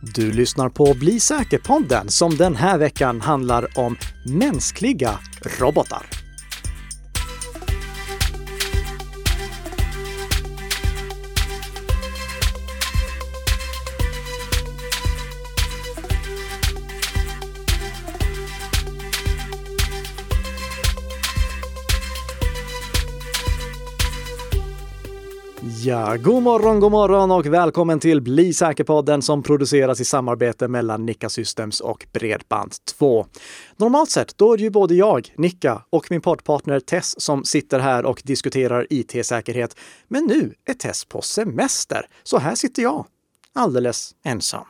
Du lyssnar på Bli säker-podden som den här veckan handlar om mänskliga robotar. Ja, god morgon, god morgon och välkommen till Bli säker-podden som produceras i samarbete mellan Nicka Systems och Bredband2. Normalt sett, då är det ju både jag, Nicka, och min poddpartner Tess som sitter här och diskuterar IT-säkerhet. Men nu är Tess på semester, så här sitter jag, alldeles ensam.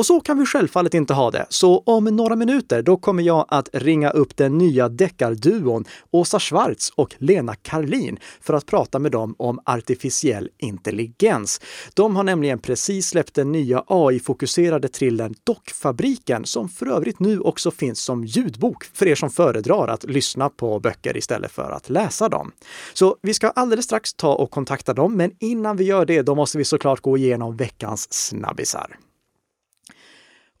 Och så kan vi självfallet inte ha det. Så om några minuter, då kommer jag att ringa upp den nya deckarduon Åsa Schwarz och Lena Karlin för att prata med dem om artificiell intelligens. De har nämligen precis släppt den nya AI-fokuserade thrillern Dockfabriken som för övrigt nu också finns som ljudbok för er som föredrar att lyssna på böcker istället för att läsa dem. Så vi ska alldeles strax ta och kontakta dem, men innan vi gör det, då måste vi såklart gå igenom veckans snabbisar.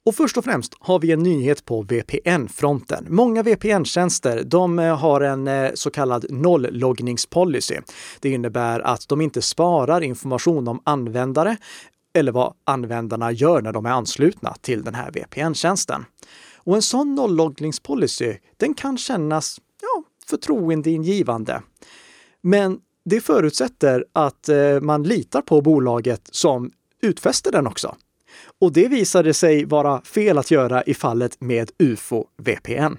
Och först och främst har vi en nyhet på VPN-fronten. Många VPN-tjänster de eh, har en eh, så kallad nollloggningspolicy. Det innebär att de inte sparar information om användare eller vad användarna gör när de är anslutna till den här VPN-tjänsten. Och en sån nollloggningspolicy, den kan kännas ja, förtroendeingivande. Men det förutsätter att eh, man litar på bolaget som utfäster den också. Och det visade sig vara fel att göra i fallet med UFO VPN.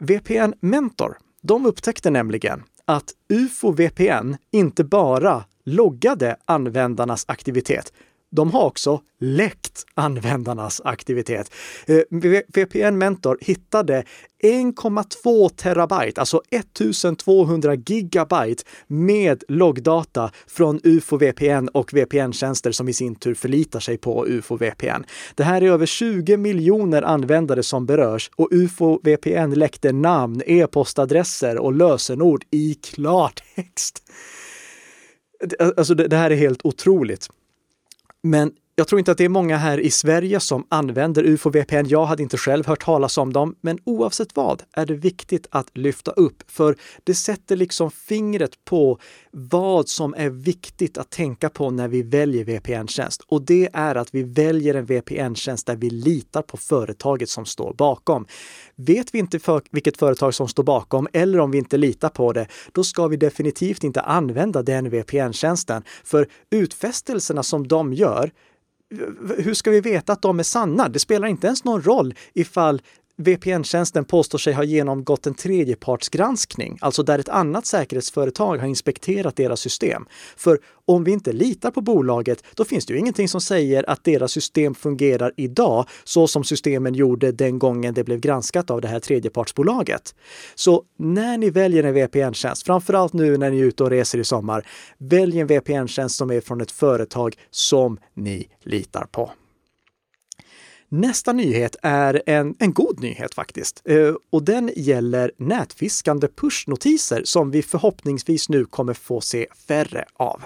VPN Mentor, de upptäckte nämligen att UFO VPN inte bara loggade användarnas aktivitet, de har också läckt användarnas aktivitet. Eh, VPN Mentor hittade 1,2 terabyte, alltså 1200 gigabyte med loggdata från UFO VPN och VPN-tjänster som i sin tur förlitar sig på UFO VPN. Det här är över 20 miljoner användare som berörs och UFO VPN läckte namn, e-postadresser och lösenord i klartext. Alltså det här är helt otroligt. Men jag tror inte att det är många här i Sverige som använder UFO-VPN. Jag hade inte själv hört talas om dem, men oavsett vad är det viktigt att lyfta upp, för det sätter liksom fingret på vad som är viktigt att tänka på när vi väljer VPN-tjänst. Och det är att vi väljer en VPN-tjänst där vi litar på företaget som står bakom. Vet vi inte för vilket företag som står bakom eller om vi inte litar på det, då ska vi definitivt inte använda den VPN-tjänsten. För utfästelserna som de gör hur ska vi veta att de är sanna? Det spelar inte ens någon roll ifall VPN-tjänsten påstår sig ha genomgått en tredjepartsgranskning, alltså där ett annat säkerhetsföretag har inspekterat deras system. För om vi inte litar på bolaget, då finns det ju ingenting som säger att deras system fungerar idag så som systemen gjorde den gången det blev granskat av det här tredjepartsbolaget. Så när ni väljer en VPN-tjänst, framförallt nu när ni är ute och reser i sommar, välj en VPN-tjänst som är från ett företag som ni litar på. Nästa nyhet är en, en god nyhet faktiskt. Eh, och den gäller nätfiskande pushnotiser som vi förhoppningsvis nu kommer få se färre av.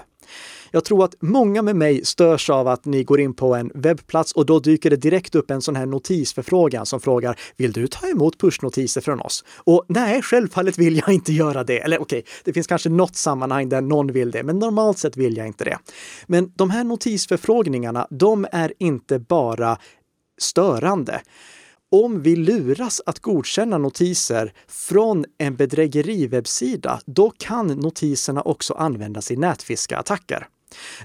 Jag tror att många med mig störs av att ni går in på en webbplats och då dyker det direkt upp en sån här notisförfrågan som frågar Vill du ta emot pushnotiser från oss? Och nej, självfallet vill jag inte göra det. Eller okej, okay, det finns kanske något sammanhang där någon vill det, men normalt sett vill jag inte det. Men de här notisförfrågningarna, de är inte bara störande. Om vi luras att godkänna notiser från en bedrägeriwebbsida, då kan notiserna också användas i nätfiskeattacker.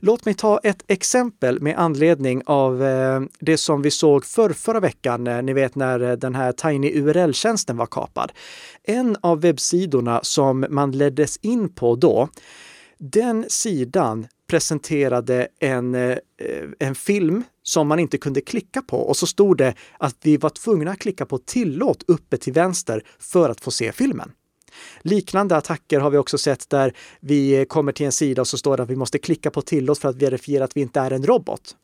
Låt mig ta ett exempel med anledning av eh, det som vi såg för förra veckan, eh, ni vet när eh, den här Tiny URL-tjänsten var kapad. En av webbsidorna som man leddes in på då, den sidan presenterade en, en film som man inte kunde klicka på och så stod det att vi var tvungna att klicka på tillåt uppe till vänster för att få se filmen. Liknande attacker har vi också sett där vi kommer till en sida och så står det att vi måste klicka på tillåt för att verifiera att vi inte är en robot.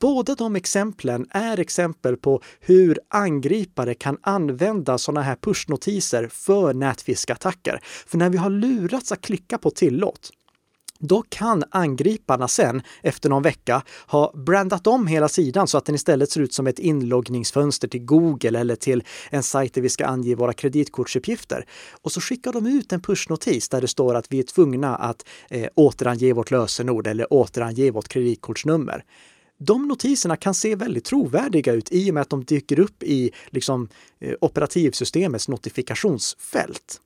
Båda de exemplen är exempel på hur angripare kan använda sådana här pushnotiser för nätfiskattacker. För när vi har lurats att klicka på tillåt, då kan angriparna sen efter någon vecka ha brandat om hela sidan så att den istället ser ut som ett inloggningsfönster till Google eller till en sajt där vi ska ange våra kreditkortsuppgifter. Och så skickar de ut en pushnotis där det står att vi är tvungna att eh, återange vårt lösenord eller återange vårt kreditkortsnummer. De notiserna kan se väldigt trovärdiga ut i och med att de dyker upp i liksom, eh, operativsystemets notifikationsfält.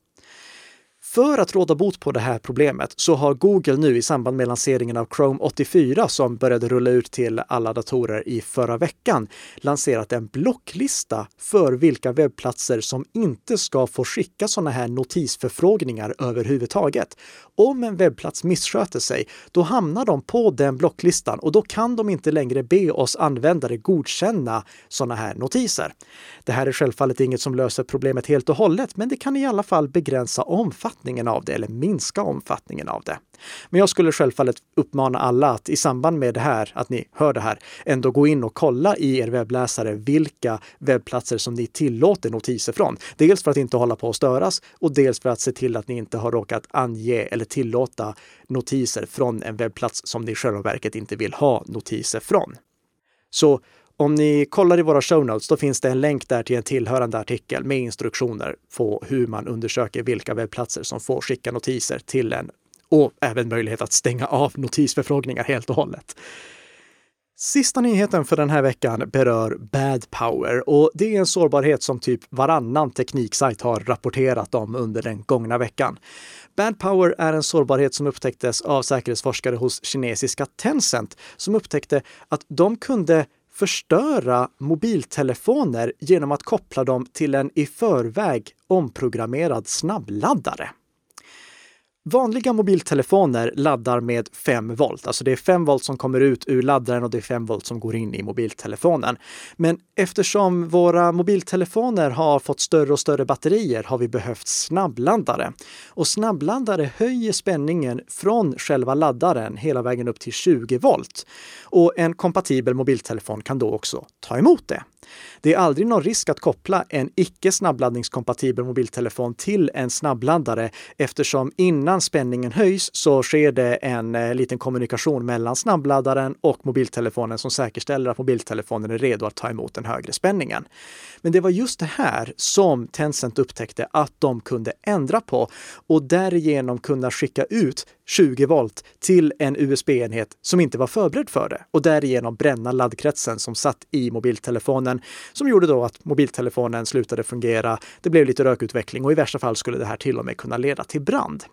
För att råda bot på det här problemet så har Google nu i samband med lanseringen av Chrome 84 som började rulla ut till alla datorer i förra veckan lanserat en blocklista för vilka webbplatser som inte ska få skicka sådana här notisförfrågningar överhuvudtaget. Om en webbplats missköter sig, då hamnar de på den blocklistan och då kan de inte längre be oss användare godkänna sådana här notiser. Det här är självfallet inget som löser problemet helt och hållet, men det kan i alla fall begränsa omfattningen av det eller minska omfattningen av det. Men jag skulle självfallet uppmana alla att i samband med det här, att ni hör det här, ändå gå in och kolla i er webbläsare vilka webbplatser som ni tillåter notiser från. Dels för att inte hålla på att störas och dels för att se till att ni inte har råkat ange eller tillåta notiser från en webbplats som ni i själva verket inte vill ha notiser från. Så om ni kollar i våra show notes, då finns det en länk där till en tillhörande artikel med instruktioner på hur man undersöker vilka webbplatser som får skicka notiser till en och även möjlighet att stänga av notisförfrågningar helt och hållet. Sista nyheten för den här veckan berör Bad Power och det är en sårbarhet som typ varannan tekniksajt har rapporterat om under den gångna veckan. Bad Power är en sårbarhet som upptäcktes av säkerhetsforskare hos kinesiska Tencent som upptäckte att de kunde förstöra mobiltelefoner genom att koppla dem till en i förväg omprogrammerad snabbladdare. Vanliga mobiltelefoner laddar med 5 volt, alltså det är 5 volt som kommer ut ur laddaren och det är 5 volt som går in i mobiltelefonen. Men eftersom våra mobiltelefoner har fått större och större batterier har vi behövt snabbladdare. Och snabbladdare höjer spänningen från själva laddaren hela vägen upp till 20 volt. Och en kompatibel mobiltelefon kan då också ta emot det. Det är aldrig någon risk att koppla en icke snabbladdningskompatibel mobiltelefon till en snabbladdare eftersom innan spänningen höjs så sker det en eh, liten kommunikation mellan snabbladdaren och mobiltelefonen som säkerställer att mobiltelefonen är redo att ta emot den högre spänningen. Men det var just det här som Tencent upptäckte att de kunde ändra på och därigenom kunna skicka ut 20 volt till en USB-enhet som inte var förberedd för det och därigenom bränna laddkretsen som satt i mobiltelefonen som gjorde då att mobiltelefonen slutade fungera. Det blev lite rökutveckling och i värsta fall skulle det här till och med kunna leda till brand.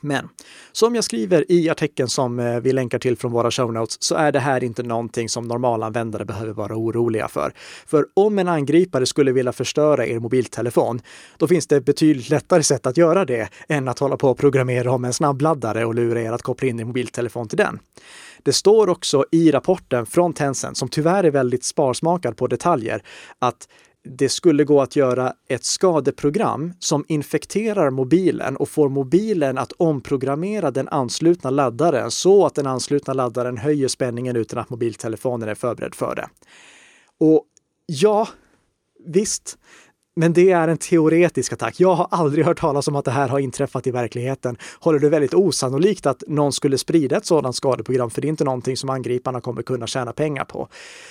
Men som jag skriver i artikeln som eh, vi länkar till från våra show notes så är det här inte någonting som normalanvändare behöver vara oroliga för. För om en angripare skulle vilja förstöra er mobiltelefon, då finns det betydligt lättare sätt att göra det än att hålla på och programmera om en snabbladdare och lura er att koppla in er mobiltelefon till den. Det står också i rapporten från Tencent, som tyvärr är väldigt sparsmakad på detaljer, att det skulle gå att göra ett skadeprogram som infekterar mobilen och får mobilen att omprogrammera den anslutna laddaren så att den anslutna laddaren höjer spänningen utan att mobiltelefonen är förberedd för det. Och ja, visst, men det är en teoretisk attack. Jag har aldrig hört talas om att det här har inträffat i verkligheten. Håller det väldigt osannolikt att någon skulle sprida ett sådant skadeprogram, för det är inte någonting som angriparna kommer kunna tjäna pengar på.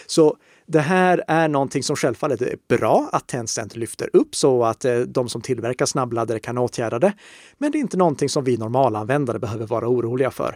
Så det här är någonting som självfallet är bra att Tencent lyfter upp så att eh, de som tillverkar snabbladdare kan åtgärda det. Men det är inte någonting som vi normalanvändare behöver vara oroliga för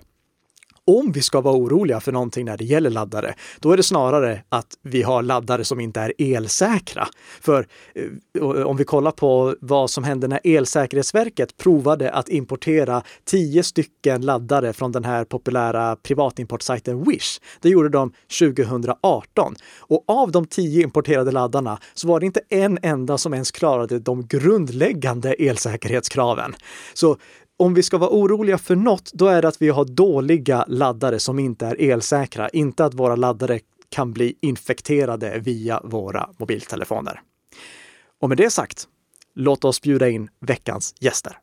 om vi ska vara oroliga för någonting när det gäller laddare, då är det snarare att vi har laddare som inte är elsäkra. För eh, om vi kollar på vad som hände när Elsäkerhetsverket provade att importera tio stycken laddare från den här populära privatimportsajten Wish. Det gjorde de 2018. Och av de tio importerade laddarna så var det inte en enda som ens klarade de grundläggande elsäkerhetskraven. Så om vi ska vara oroliga för något, då är det att vi har dåliga laddare som inte är elsäkra, inte att våra laddare kan bli infekterade via våra mobiltelefoner. Och med det sagt, låt oss bjuda in veckans gäster.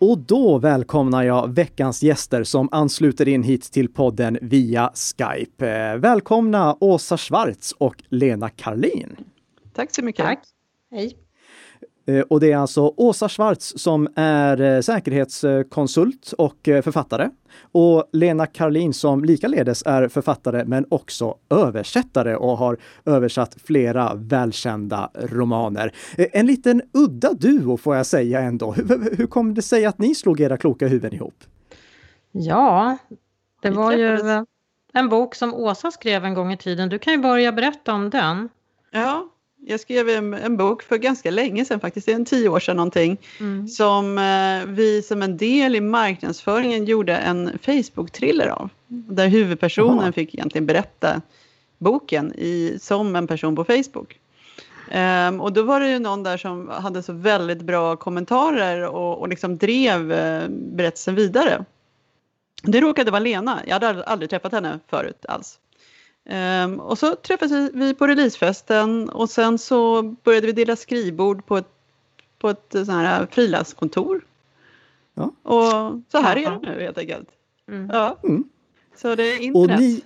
Och då välkomnar jag veckans gäster som ansluter in hit till podden via Skype. Välkomna Åsa Schwartz och Lena Karlin. Tack så mycket. Tack. Hej. Eh, och det är alltså Åsa Schwarz som är eh, säkerhetskonsult och eh, författare. Och Lena Karlin som likaledes är författare men också översättare och har översatt flera välkända romaner. En liten udda duo får jag säga ändå. Hur, hur kom det sig att ni slog era kloka huvuden ihop? Ja, det var ju en bok som Åsa skrev en gång i tiden. Du kan ju börja berätta om den. Ja, jag skrev en, en, bok för ganska länge sedan faktiskt, det är en tio år sedan någonting, mm. som eh, vi som en del i marknadsföringen gjorde en Facebook-thriller av. Där huvudpersonen Aha. fick egentligen berätta boken i, som en person på Facebook. Um, och då var det ju någon där som hade så väldigt bra kommentarer och, och liksom drev uh, berättelsen vidare. Det råkade vara Lena, jag hade aldrig träffat henne förut alls. Um, och så träffades vi på releasefesten och sen så började vi dela skrivbord på ett, på ett sån här frilanskontor. Ja. Och så här är det nu helt enkelt. Mm. Ja. Mm. Så det är internet. Och ni,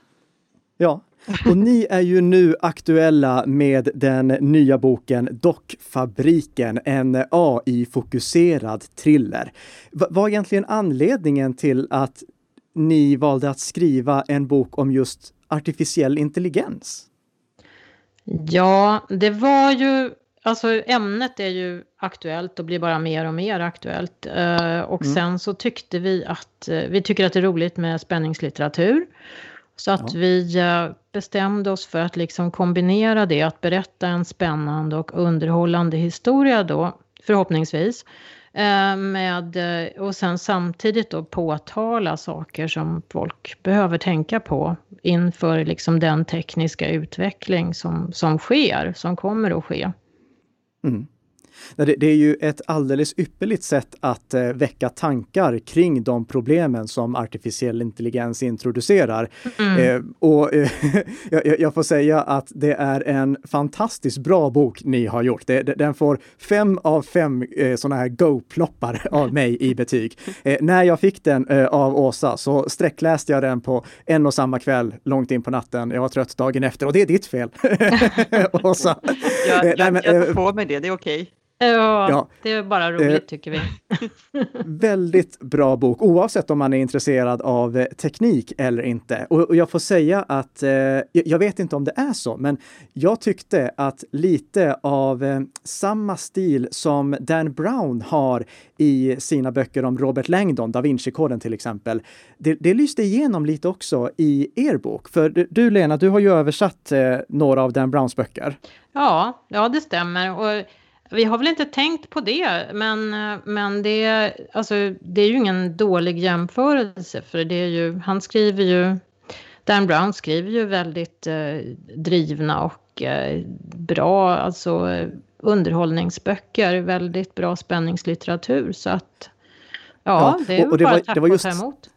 ja, och ni är ju nu aktuella med den nya boken Dockfabriken, en AI-fokuserad thriller. V vad är egentligen anledningen till att ni valde att skriva en bok om just artificiell intelligens? Ja, det var ju, alltså ämnet är ju aktuellt och blir bara mer och mer aktuellt. Uh, och mm. sen så tyckte vi att, uh, vi tycker att det är roligt med spänningslitteratur. Så att ja. vi uh, bestämde oss för att liksom kombinera det, att berätta en spännande och underhållande historia då, förhoppningsvis. Eh, med, eh, och sen samtidigt då påtala saker som folk behöver tänka på inför liksom den tekniska utveckling som, som sker, som kommer att ske. Mm. Det, är ju ett alldeles ypperligt sätt att eh, väcka tankar kring de problemen som artificiell intelligens introducerar. Mm. Eh, och eh, jag, får säga att det är en fantastiskt bra bok ni har gjort. Den får fem av fem sådana här go-ploppar av mig i betyg. När jag fick den av Åsa så sträckläste jag den på en och samma kväll långt in på natten. Jag var trött dagen efter och det är ditt fel. Åsa. Jag, jag, jag tar på mig det, det är okej. Okay. Ja, ja, det är bara roligt eh, tycker vi. väldigt bra bok, oavsett om man är intresserad av eh, teknik eller inte. Och, och jag får säga att, eh, jag vet inte om det är så, men jag tyckte att lite av eh, samma stil som Dan Brown har i sina böcker om Robert Langdon, Da Vinci-koden till exempel, det, det lyste igenom lite också i er bok. För du Lena, du har ju översatt några av Dan Browns böcker. Ja, ja det stämmer. Och vi har väl inte tänkt på det, men, men det, alltså, det är ju ingen dålig jämförelse. För det är ju, han skriver ju, Dan Brown skriver ju väldigt eh, drivna och eh, bra, alltså underhållningsböcker, väldigt bra spänningslitteratur. Så att, ja, ja det är och, och det bara var, det var just, emot.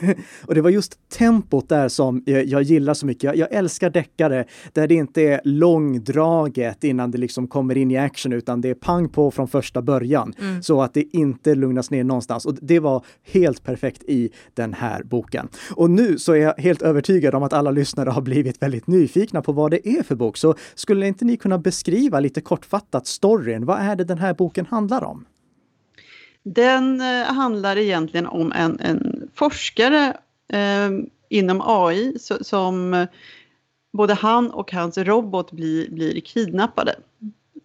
och det var just tempot där som jag, gillar så mycket. Jag, jag, älskar deckare där det inte är långdraget innan det liksom kommer in i action, utan det är pang på från första början mm. så att det inte lugnas ner någonstans. Och det var helt perfekt i den här boken. Och nu så är jag helt övertygad om att alla lyssnare har blivit väldigt nyfikna på vad det är för bok. Så skulle inte ni kunna beskriva lite kortfattat storyn? Vad är det den här boken handlar om? Den eh, handlar egentligen om en, en forskare eh, inom AI så, som eh, både han och hans robot blir, blir kidnappade.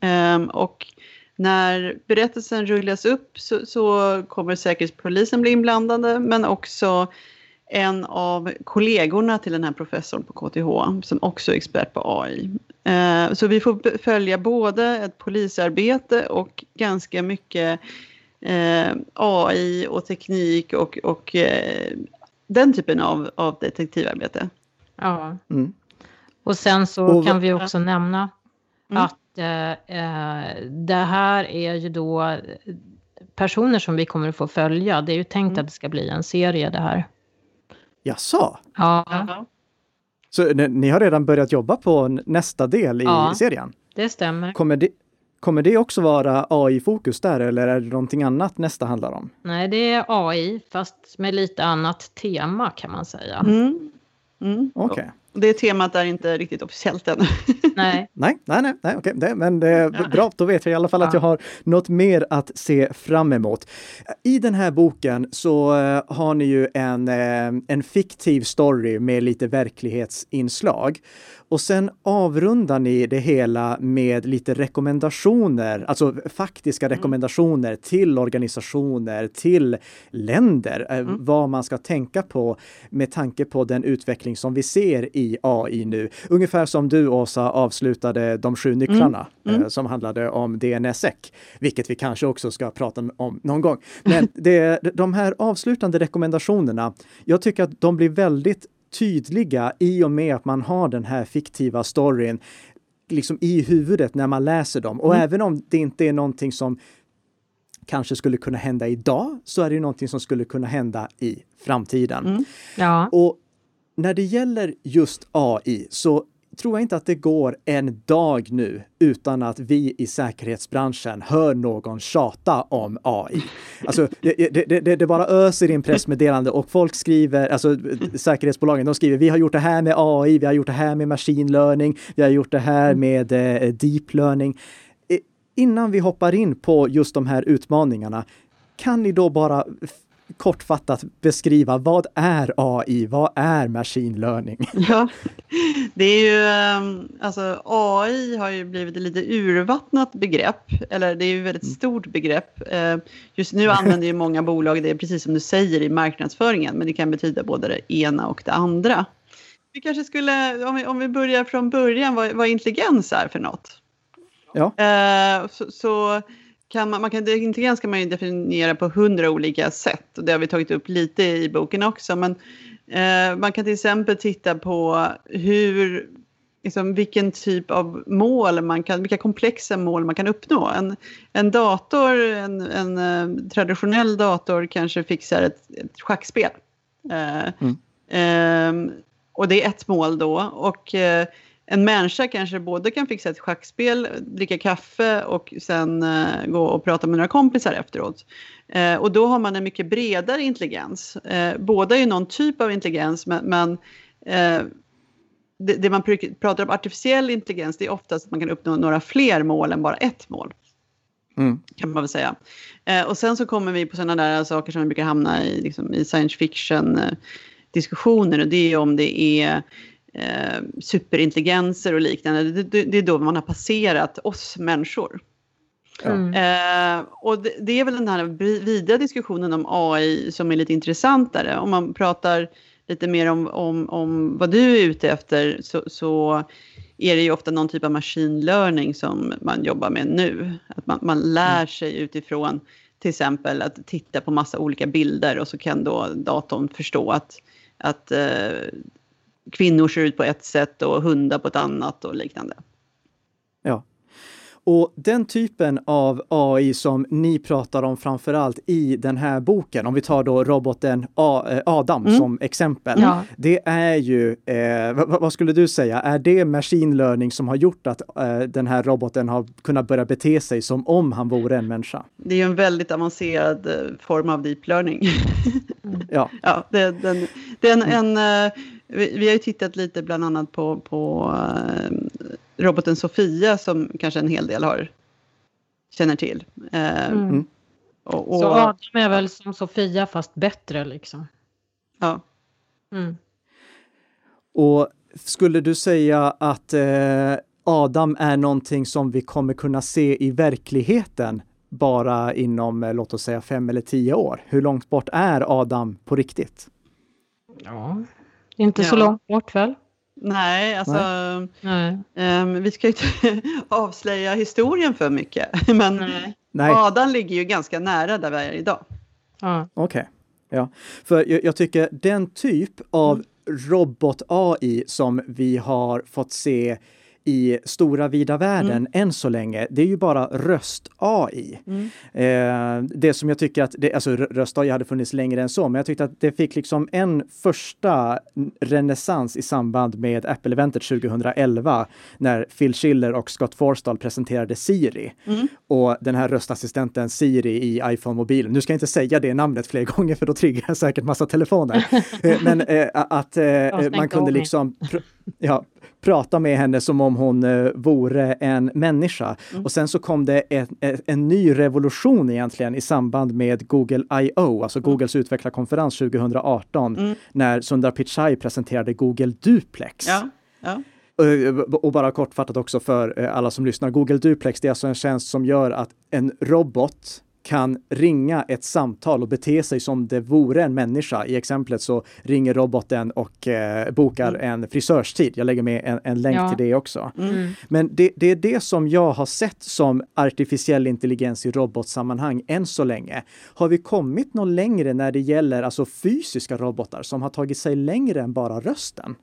Eh, och när berättelsen rullas upp så, så kommer Säkerhetspolisen bli inblandade men också en av kollegorna till den här professorn på KTH som också är expert på AI. Eh, så vi får följa både ett polisarbete och ganska mycket eh, AI och teknik och, och eh, den typen av, av detektivarbete. Ja. Mm. Och sen så och, kan vi också nämna mm. att eh, eh, det här är ju då personer som vi kommer att få följa. Det är ju tänkt mm. att det ska bli en serie det här. Jaså? Ja. Så ni har redan börjat jobba på nästa del i ja, serien? det stämmer. Kommer det, Kommer det också vara AI-fokus där eller är det någonting annat nästa handlar om? Nej, det är AI fast med lite annat tema kan man säga. Mm. Mm. Okej. Okay. Det temat är inte riktigt officiellt än. Nej. nej, nej, nej, nej okej. Det, men det är bra, då vet jag i alla fall att jag har något mer att se fram emot. I den här boken så uh, har ni ju en, uh, en fiktiv story med lite verklighetsinslag. Och sen avrundar ni det hela med lite rekommendationer, alltså faktiska mm. rekommendationer till organisationer, till länder, eh, mm. vad man ska tänka på med tanke på den utveckling som vi ser i AI nu. Ungefär som du Åsa avslutade de sju nycklarna mm. Mm. som handlade om DNSSEC, vilket vi kanske också ska prata om någon gång. Men det, de här avslutande rekommendationerna, jag tycker att de blir väldigt tydliga i och med att man har den här fiktiva storyn liksom i huvudet när man läser dem. Och mm. även om det inte är någonting som kanske skulle kunna hända idag, så är det någonting som skulle kunna hända i framtiden. Mm. Ja. Och när det gäller just AI så tror jag inte att det går en dag nu utan att vi i säkerhetsbranschen hör någon tjata om AI. Alltså, det, det, det, det bara öser in pressmeddelande och folk skriver, alltså säkerhetsbolagen, de skriver vi har gjort det här med AI, vi har gjort det här med machine learning, vi har gjort det här mm. med eh, deep learning. Innan vi hoppar in på just de här utmaningarna, kan ni då bara kortfattat beskriva vad är AI? Vad är machine learning? Ja, det är ju ehm, alltså AI har ju blivit ett lite urvattnat begrepp, eller det är ju ett väldigt mm. stort begrepp. Eh, just nu använder ju många bolag det precis som du säger i marknadsföringen, men det kan betyda både det ena och det andra. Vi kanske skulle, om vi, om vi börjar från början, vad, vad intelligens är för något? Ja. Eh, så, så kan man, man kan, intelligens kan man ju definiera på hundra olika sätt och det har vi tagit upp lite i boken också. Men eh, man kan till exempel titta på hur, liksom, vilken typ av mål man kan, vilka komplexa mål man kan uppnå. En, en dator, en, en uh, traditionell dator kanske fixar ett, ett schackspel. Uh, mm. uh, och det är ett mål då. Och en människa kanske både kan fixa ett schackspel, dricka kaffe och sen uh, gå och prata med några kompisar efteråt. Uh, och då har man en mycket bredare intelligens. Uh, båda är ju någon typ av intelligens men, men det, det, man pratar om artificiell intelligens det är oftast att man kan uppnå några fler mål än bara ett mål. Mm. Kan man väl säga. och sen så kommer vi på sådana där saker som vi brukar hamna i, liksom, i science fiction diskussioner och det är om det är eh, superintelligenser och liknande, det, det, är då man har passerat oss människor. Mm. Eh, och det, det, är väl den här vida diskussionen om AI som är lite intressantare. Om man pratar lite mer om, om, om vad du är ute efter så, så, är det ju ofta någon typ av machine learning som man jobbar med nu. Att man, man lär mm. sig utifrån till exempel att titta på massa olika bilder och så kan då datorn förstå att, att eh, kvinnor ser ut på ett sätt och hundar på ett annat och liknande. Ja. Och den typen av AI som ni pratar om framför allt i den här boken, om vi tar då roboten eh, Adam mm. som exempel. Ja. Det är ju, eh, vad, vad, skulle du säga, är det machine learning som har gjort att eh, den här roboten har kunnat börja bete sig som om han vore en människa? Det är en väldigt avancerad eh, form av deep learning. ja. ja det, den, det är en, en vi, vi, har ju tittat lite bland annat på, på roboten Sofia som kanske en hel del har känner till. Uh, mm. och, och, Så Adam är väl som Sofia fast bättre liksom? Ja. Mm. Och skulle du säga att eh, Adam är någonting som vi kommer kunna se i verkligheten bara inom, eh, låt oss säga fem eller tio år? Hur långt bort är Adam på riktigt? Ja, inte ja. så långt bort väl? Nej, alltså Nej. Um, vi ska ju inte avslöja historien för mycket. Men Nej. Adam ligger ju ganska nära där vi är idag. Ja. Okej. Okay. Ja, för jag, jag, tycker den typ av mm. robot-AI som vi har fått se i stora vida världen mm. än så länge, det är ju bara röst-AI. Mm. Eh, det som jag tycker att, det, alltså röst-AI hade funnits längre än så, men jag tyckte att det fick liksom en första renässans i samband med Apple-eventet 2011 när Phil Schiller och Scott Forstall presenterade Siri. Mm. Och den här röstassistenten Siri i iPhone-mobilen. Nu ska jag inte säga det namnet fler gånger för då triggar jag säkert massa telefoner. Eh, men eh, att eh, man kunde liksom ja, prata med henne som om hon uh, vore en människa. Mm. Och sen så kom det en, en, en, ny revolution egentligen i samband med Google I.O., alltså mm. Googles utvecklarkonferens 2018, mm. när Sundar Pichai presenterade Google Duplex. Ja, ja. Eh, och bara kortfattat också för eh, alla som lyssnar. Google Duplex, det är alltså en tjänst som gör att en robot kan ringa ett samtal och bete sig som det vore en människa. I exemplet så ringer roboten och eh, bokar mm. en frisörstid. Jag lägger med en, en länk ja. till det också. Mm. Men det, det, är det som jag har sett som artificiell intelligens i robotsammanhang än så länge. Har vi kommit något längre när det gäller alltså fysiska robotar som har tagit sig längre än bara rösten?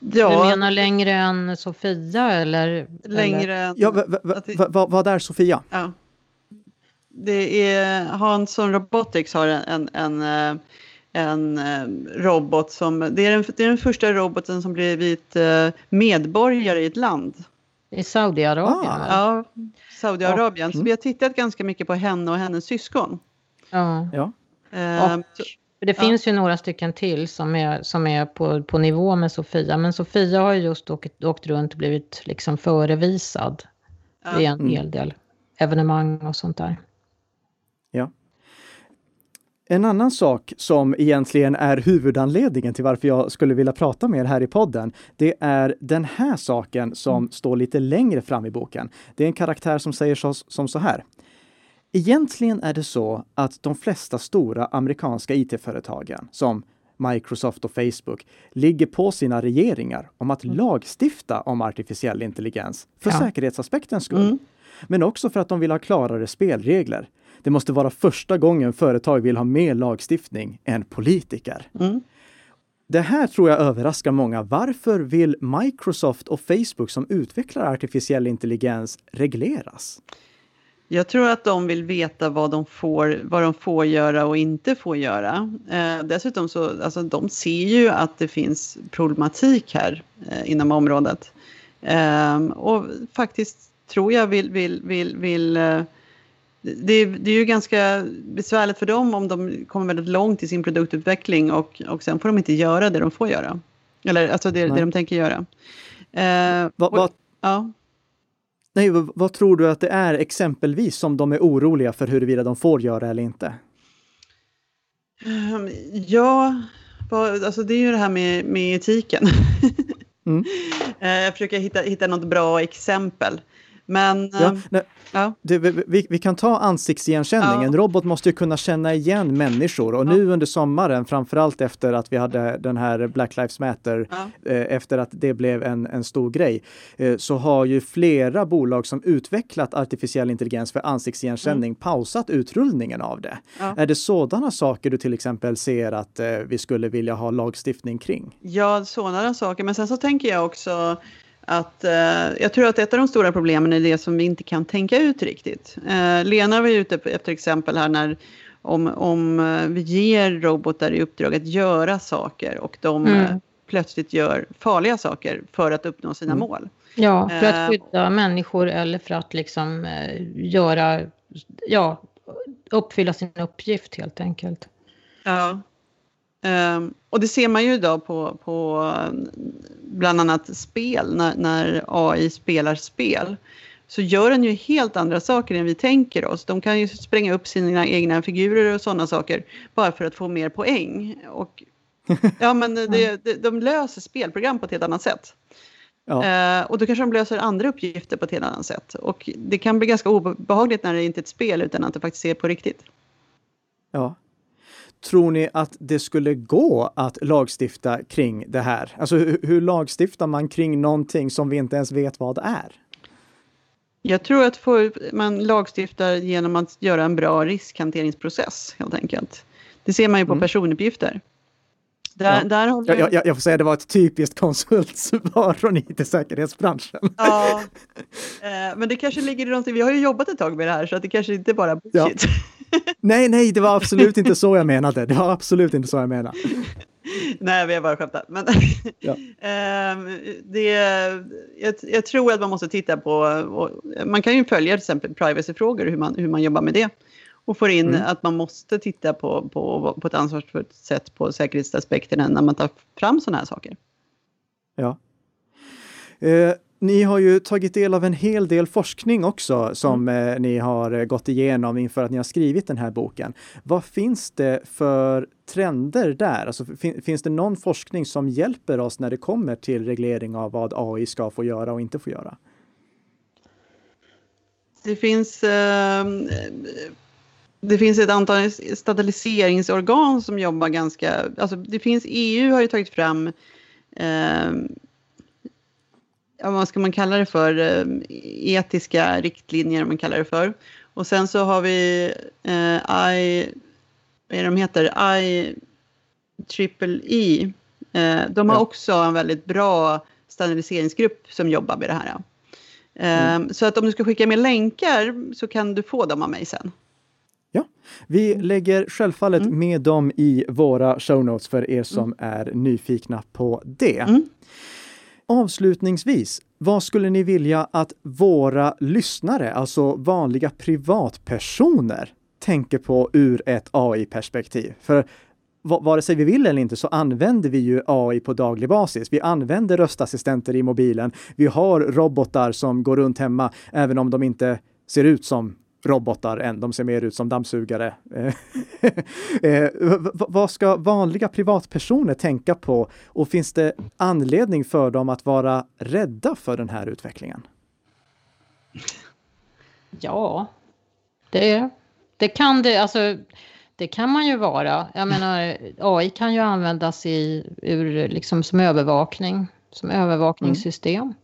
Ja. Du menar längre än Sofia eller? Längre än... Ja, vad är Sofia? Ja. Det är Hansson Robotics har en, en, en, en eh, robot som, det är den, det är den första roboten som blivit eh, medborgare i ett land. I Saudiarabien? Ah. Ja, Saudiarabien. Så vi har tittat ganska mycket på henne och hennes syskon. Ja. ja. Eh, och, det finns ju några stycken till som är, som är på, på nivå med Sofia. Men Sofia har ju just åkt, åkt runt och blivit liksom förevisad ja. i en hel del evenemang och sånt där. En annan sak som egentligen är huvudanledningen till varför jag skulle vilja prata med er här i podden, det är den här saken som mm. står lite längre fram i boken. Det är en karaktär som säger så, som så här. Egentligen är det så att de flesta stora amerikanska IT-företagen, som Microsoft och Facebook, ligger på sina regeringar om att mm. lagstifta om artificiell intelligens för ja. säkerhetsaspektens skull. Mm. Men också för att de vill ha klarare spelregler. Det måste vara första gången företag vill ha mer lagstiftning än politiker. Mm. Det här tror jag överraskar många. Varför vill Microsoft och Facebook som utvecklar artificiell intelligens regleras? Jag tror att de vill veta vad de får, vad de får göra och inte får göra. Eh, dessutom så, alltså de ser ju att det finns problematik här eh, inom området. Eh, och faktiskt tror jag vill, vill, vill, vill eh, det, det, är ju ganska besvärligt för dem om de kommer väldigt långt i sin produktutveckling och, och sen får de inte göra det de får göra. Eller alltså det, det de tänker göra. Eh, vad, vad, ja. Nej, vad, vad, tror du att det är exempelvis som de är oroliga för huruvida de får göra eller inte? Um, ja, alltså det är ju det här med, med etiken. mm. uh, jag försöker hitta, hitta något bra exempel. Men... Ja, ehm, nej, ja. Det, vi, vi, kan ta ansiktsigenkänning. Ja. En robot måste ju kunna känna igen människor och nu under sommaren, framförallt efter att vi hade den här Black Lives Matter, eh, efter att det blev en, en stor grej, eh, så har ju flera bolag som utvecklat artificiell intelligens för ansiktsigenkänning mm. pausat utrullningen av det. Är det sådana saker du till exempel ser att eh, vi skulle vilja ha lagstiftning kring? Ja, sådana saker. Men sen så tänker jag också att eh, jag tror att ett av de stora problemen är det som vi inte kan tänka ut riktigt. Eh, Lena var ute efter exempel här när om, om eh, vi ger robotar i uppdrag att göra saker och de mm. Eh, plötsligt gör farliga saker för att uppnå sina mm. mål. Ja, för att eh, skydda uh, människor eller för att liksom göra, ja, uppfylla sin uppgift helt enkelt. Ja, Um, och det ser man ju idag på, på bland annat spel, när, när, AI spelar spel. Så gör den ju helt andra saker än vi tänker oss. De kan ju spränga upp sina egna figurer och sådana saker bara för att få mer poäng. Och, ja, men det, det, de löser spelprogram på ett helt annat sätt. Ja. Uh, och då kanske de löser andra uppgifter på ett helt annat sätt. Och det kan bli ganska obehagligt när det inte är ett spel utan att det faktiskt är på riktigt. Ja, Tror ni att det skulle gå att lagstifta kring det här? Alltså hur, hur lagstiftar man kring någonting som vi inte ens vet vad det är? Jag tror att man lagstiftar genom att göra en bra riskhanteringsprocess helt enkelt. Det ser man ju på mm. personuppgifter. Där, ja. där har vi... jag, jag, jag, får säga att det var ett typiskt konsultsvar från IT-säkerhetsbranschen. Ja, eh, men det kanske ligger i någonting, vi har ju jobbat ett tag med det här så att det kanske inte bara är bullshit. Ja. nej, nej, det var absolut inte så jag menade. Det var absolut inte så jag menade. nej, vi har bara skämtat. Men ja. eh, det, jag, jag, tror att man måste titta på, man kan ju följa till exempel privacyfrågor, hur man, hur man jobbar med det och får in mm. att man måste titta på, på, på ett ansvarsfullt sätt på säkerhetsaspekterna när man tar fram sådana här saker. Ja. Eh, ni har ju tagit del av en hel del forskning också som mm. eh, ni har eh, gått igenom inför att ni har skrivit den här boken. Vad finns det för trender där? Alltså, fin finns det någon forskning som hjälper oss när det kommer till reglering av vad AI ska få göra och inte få göra? Det finns, eh, det finns ett antal standardiseringsorgan som jobbar ganska... Alltså det finns, EU har ju tagit fram eh, ja, vad ska man kalla det för, eh, etiska riktlinjer om man kallar det för. Och sen så har vi eh, I, vad är de heter, I triple E. Eh, de har ja. också en väldigt bra standardiseringsgrupp som jobbar med det här. Eh, mm. Så att om du ska skicka med länkar så kan du få dem av mig sen. Ja, vi lägger självfallet mm. med dem i våra show notes för er som mm. är nyfikna på det. Avslutningsvis, vad skulle ni vilja att våra lyssnare, alltså vanliga privatpersoner, tänker på ur ett AI-perspektiv? För vare sig vi vill eller inte så använder vi ju AI på daglig basis. Vi använder röstassistenter i mobilen. Vi har robotar som går runt hemma, även om de inte ser ut som robotar än. De ser mer ut som dammsugare. eh, vad ska vanliga privatpersoner tänka på? Och finns det anledning för dem att vara rädda för den här utvecklingen? Ja, det, det kan det. Alltså, det kan man ju vara. Jag menar, AI kan ju användas i, ur, liksom, som övervakning, som övervakningssystem.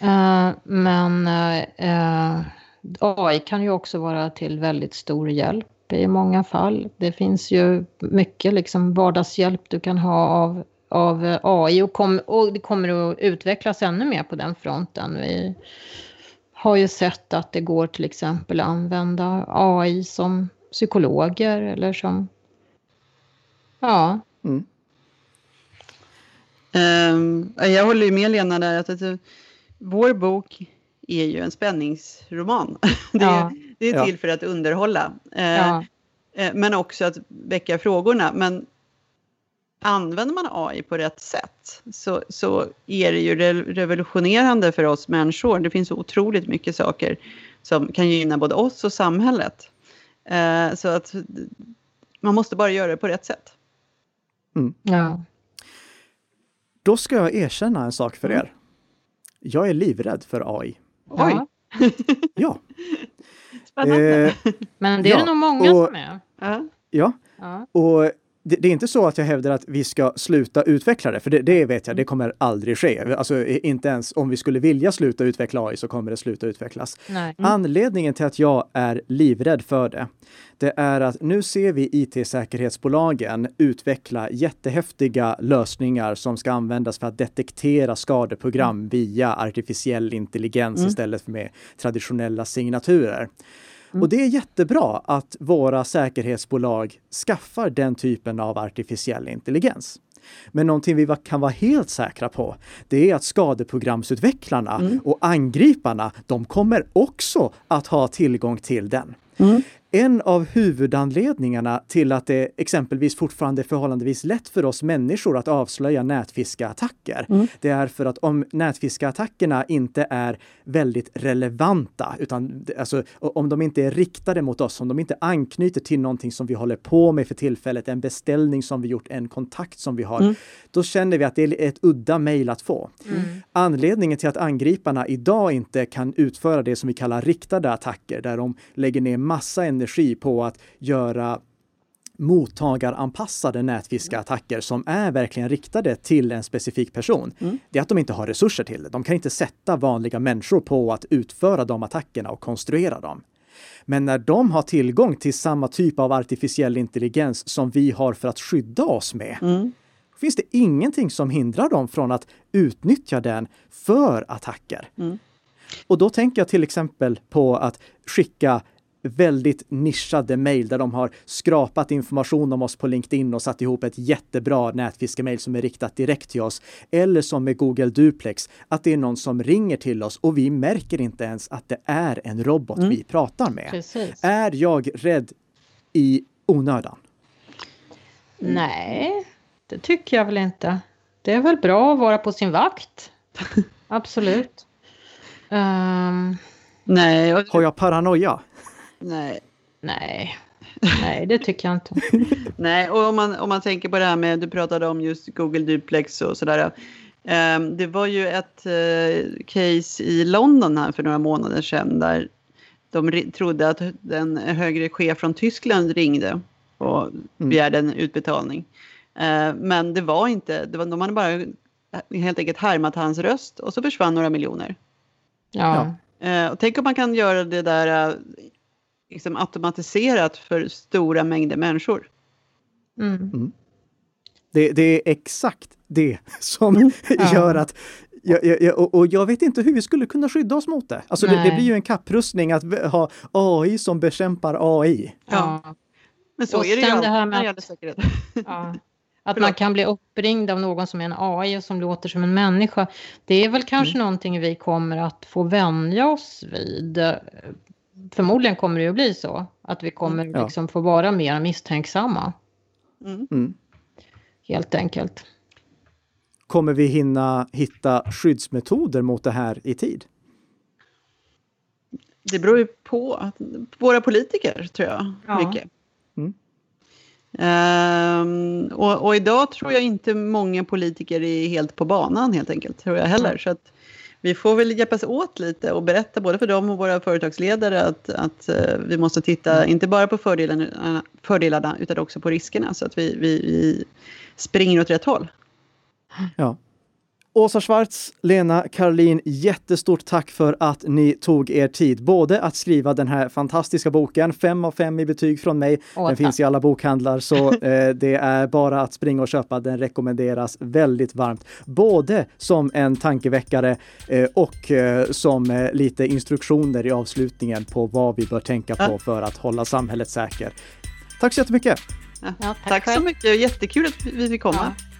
Mm. Uh, men uh, AI kan ju också vara till väldigt stor hjälp i många fall. Det finns ju mycket liksom vardagshjälp du kan ha av, av AI och, kom, och det kommer att utvecklas ännu mer på den fronten. Vi har ju sett att det går till exempel att använda AI som psykologer eller som... Ja. Mm. Um, jag håller ju med Lena där att, att vår bok är ju en spänningsroman. Det är, ja. det är till ja. för att underhålla. Eh, ja. Eh, men också att väcka frågorna. Men använder man AI på rätt sätt så, så är det ju revolutionerande för oss människor. Det finns otroligt mycket saker som kan gynna både oss och samhället. Eh, så att man måste bara göra det på rätt sätt. Mm. Ja. Då ska jag erkänna en sak för er. Jag är livrädd för AI. Oj! Ja. Spännande. Eh, Men det är ja, det nog många och, som är. Ja. ja. Och det, det, är inte så att jag hävdar att vi ska sluta utveckla det, för det, det, vet jag, det kommer aldrig ske. Alltså inte ens om vi skulle vilja sluta utveckla AI så kommer det sluta utvecklas. Mm. Anledningen till att jag är livrädd för det, det är att nu ser vi IT-säkerhetsbolagen utveckla jättehäftiga lösningar som ska användas för att detektera skadeprogram mm. via artificiell intelligens mm. istället för med traditionella signaturer. Mm. Och det är jättebra att våra säkerhetsbolag skaffar den typen av artificiell intelligens. Men någonting vi kan vara helt säkra på, det är att skadeprogramsutvecklarna mm. och angriparna, de kommer också att ha tillgång till den. Mm. En av huvudanledningarna till att det exempelvis fortfarande är förhållandevis lätt för oss människor att avslöja nätfiskeattacker, mm. det är för att om nätfiskeattackerna inte är väldigt relevanta, utan alltså, om de inte är riktade mot oss, om de inte anknyter till någonting som vi håller på med för tillfället, en beställning som vi gjort, en kontakt som vi har, mm. då känner vi att det är ett udda mejl att få. Mm. Anledningen till att angriparna idag inte kan utföra det som vi kallar riktade attacker, där de lägger ner massa energi energi på att göra mottagaranpassade nätfiskeattacker som är verkligen riktade till en specifik person. Mm. Det är att de inte har resurser till det. De kan inte sätta vanliga människor på att utföra de attackerna och konstruera dem. Men när de har tillgång till samma typ av artificiell intelligens som vi har för att skydda oss med, mm. finns det ingenting som hindrar dem från att utnyttja den för attacker. Mm. Och då tänker jag till exempel på att skicka väldigt nischade mejl där de har skrapat information om oss på LinkedIn och satt ihop ett jättebra nätfiskemail som är riktat direkt till oss. Eller som med Google Duplex, att det är någon som ringer till oss och vi märker inte ens att det är en robot mm. vi pratar med. Precis. Är jag rädd i onödan? Nej, det tycker jag väl inte. Det är väl bra att vara på sin vakt. absolut. Um... Nej. Och... Har jag paranoia? Nej. Nej. Nej, det tycker jag inte. Nej, och om man, om man tänker på det här med, du pratade om just Google Duplex och sådär. Um, det var ju ett uh, case i London här för några månader sedan där de trodde att den högre chef från Tyskland ringde och mm. begärde en utbetalning. Uh, men det var inte, det var, de hade bara helt enkelt härmat hans röst och så försvann några miljoner. Ja. Uh, och tänk om man kan göra det där liksom automatiserat för stora mängder människor. Mm. Mm. Det, det, är exakt det som mm. gör att jag, jag, och, och, jag vet inte hur vi skulle kunna skydda oss mot det. Alltså det, det, blir ju en kapprustning att ha AI som bekämpar AI. Ja. Men så och är det ju alltid när det gäller säkerhet. Ja. Att man kan bli uppringd av någon som är en AI och som låter som en människa. Det är väl kanske mm. någonting vi kommer att få vänja oss vid förmodligen kommer det att bli så. Att vi kommer ja. liksom få vara mer misstänksamma. Mm. mm. Helt enkelt. Kommer vi hinna hitta skyddsmetoder mot det här i tid? Det beror ju på våra politiker, tror jag. Ja. Mycket. Mm. Um, och, och, idag tror jag inte många politiker är helt på banan helt enkelt, tror jag heller. Mm. Så att vi får väl hjälpas åt lite och berätta både för dem och våra företagsledare att, att uh, vi måste titta mm. inte bara på fördelarna, fördelarna utan också på riskerna så att vi, vi, vi springer åt rätt håll. Ja. Åsa Schwarz, Lena Karlin, jättestort tack för att ni tog er tid. Både att skriva den här fantastiska boken, fem av fem i betyg från mig. Åh, den tack. finns i alla bokhandlar så eh, det är bara att springa och köpa. Den rekommenderas väldigt varmt. Både som en tankeväckare eh, och eh, som eh, lite instruktioner i avslutningen på vad vi bör tänka på för att hålla samhället säkert. Tack så jättemycket! Ja, tack, tack så mycket, jättekul att vi fick komma. Ja.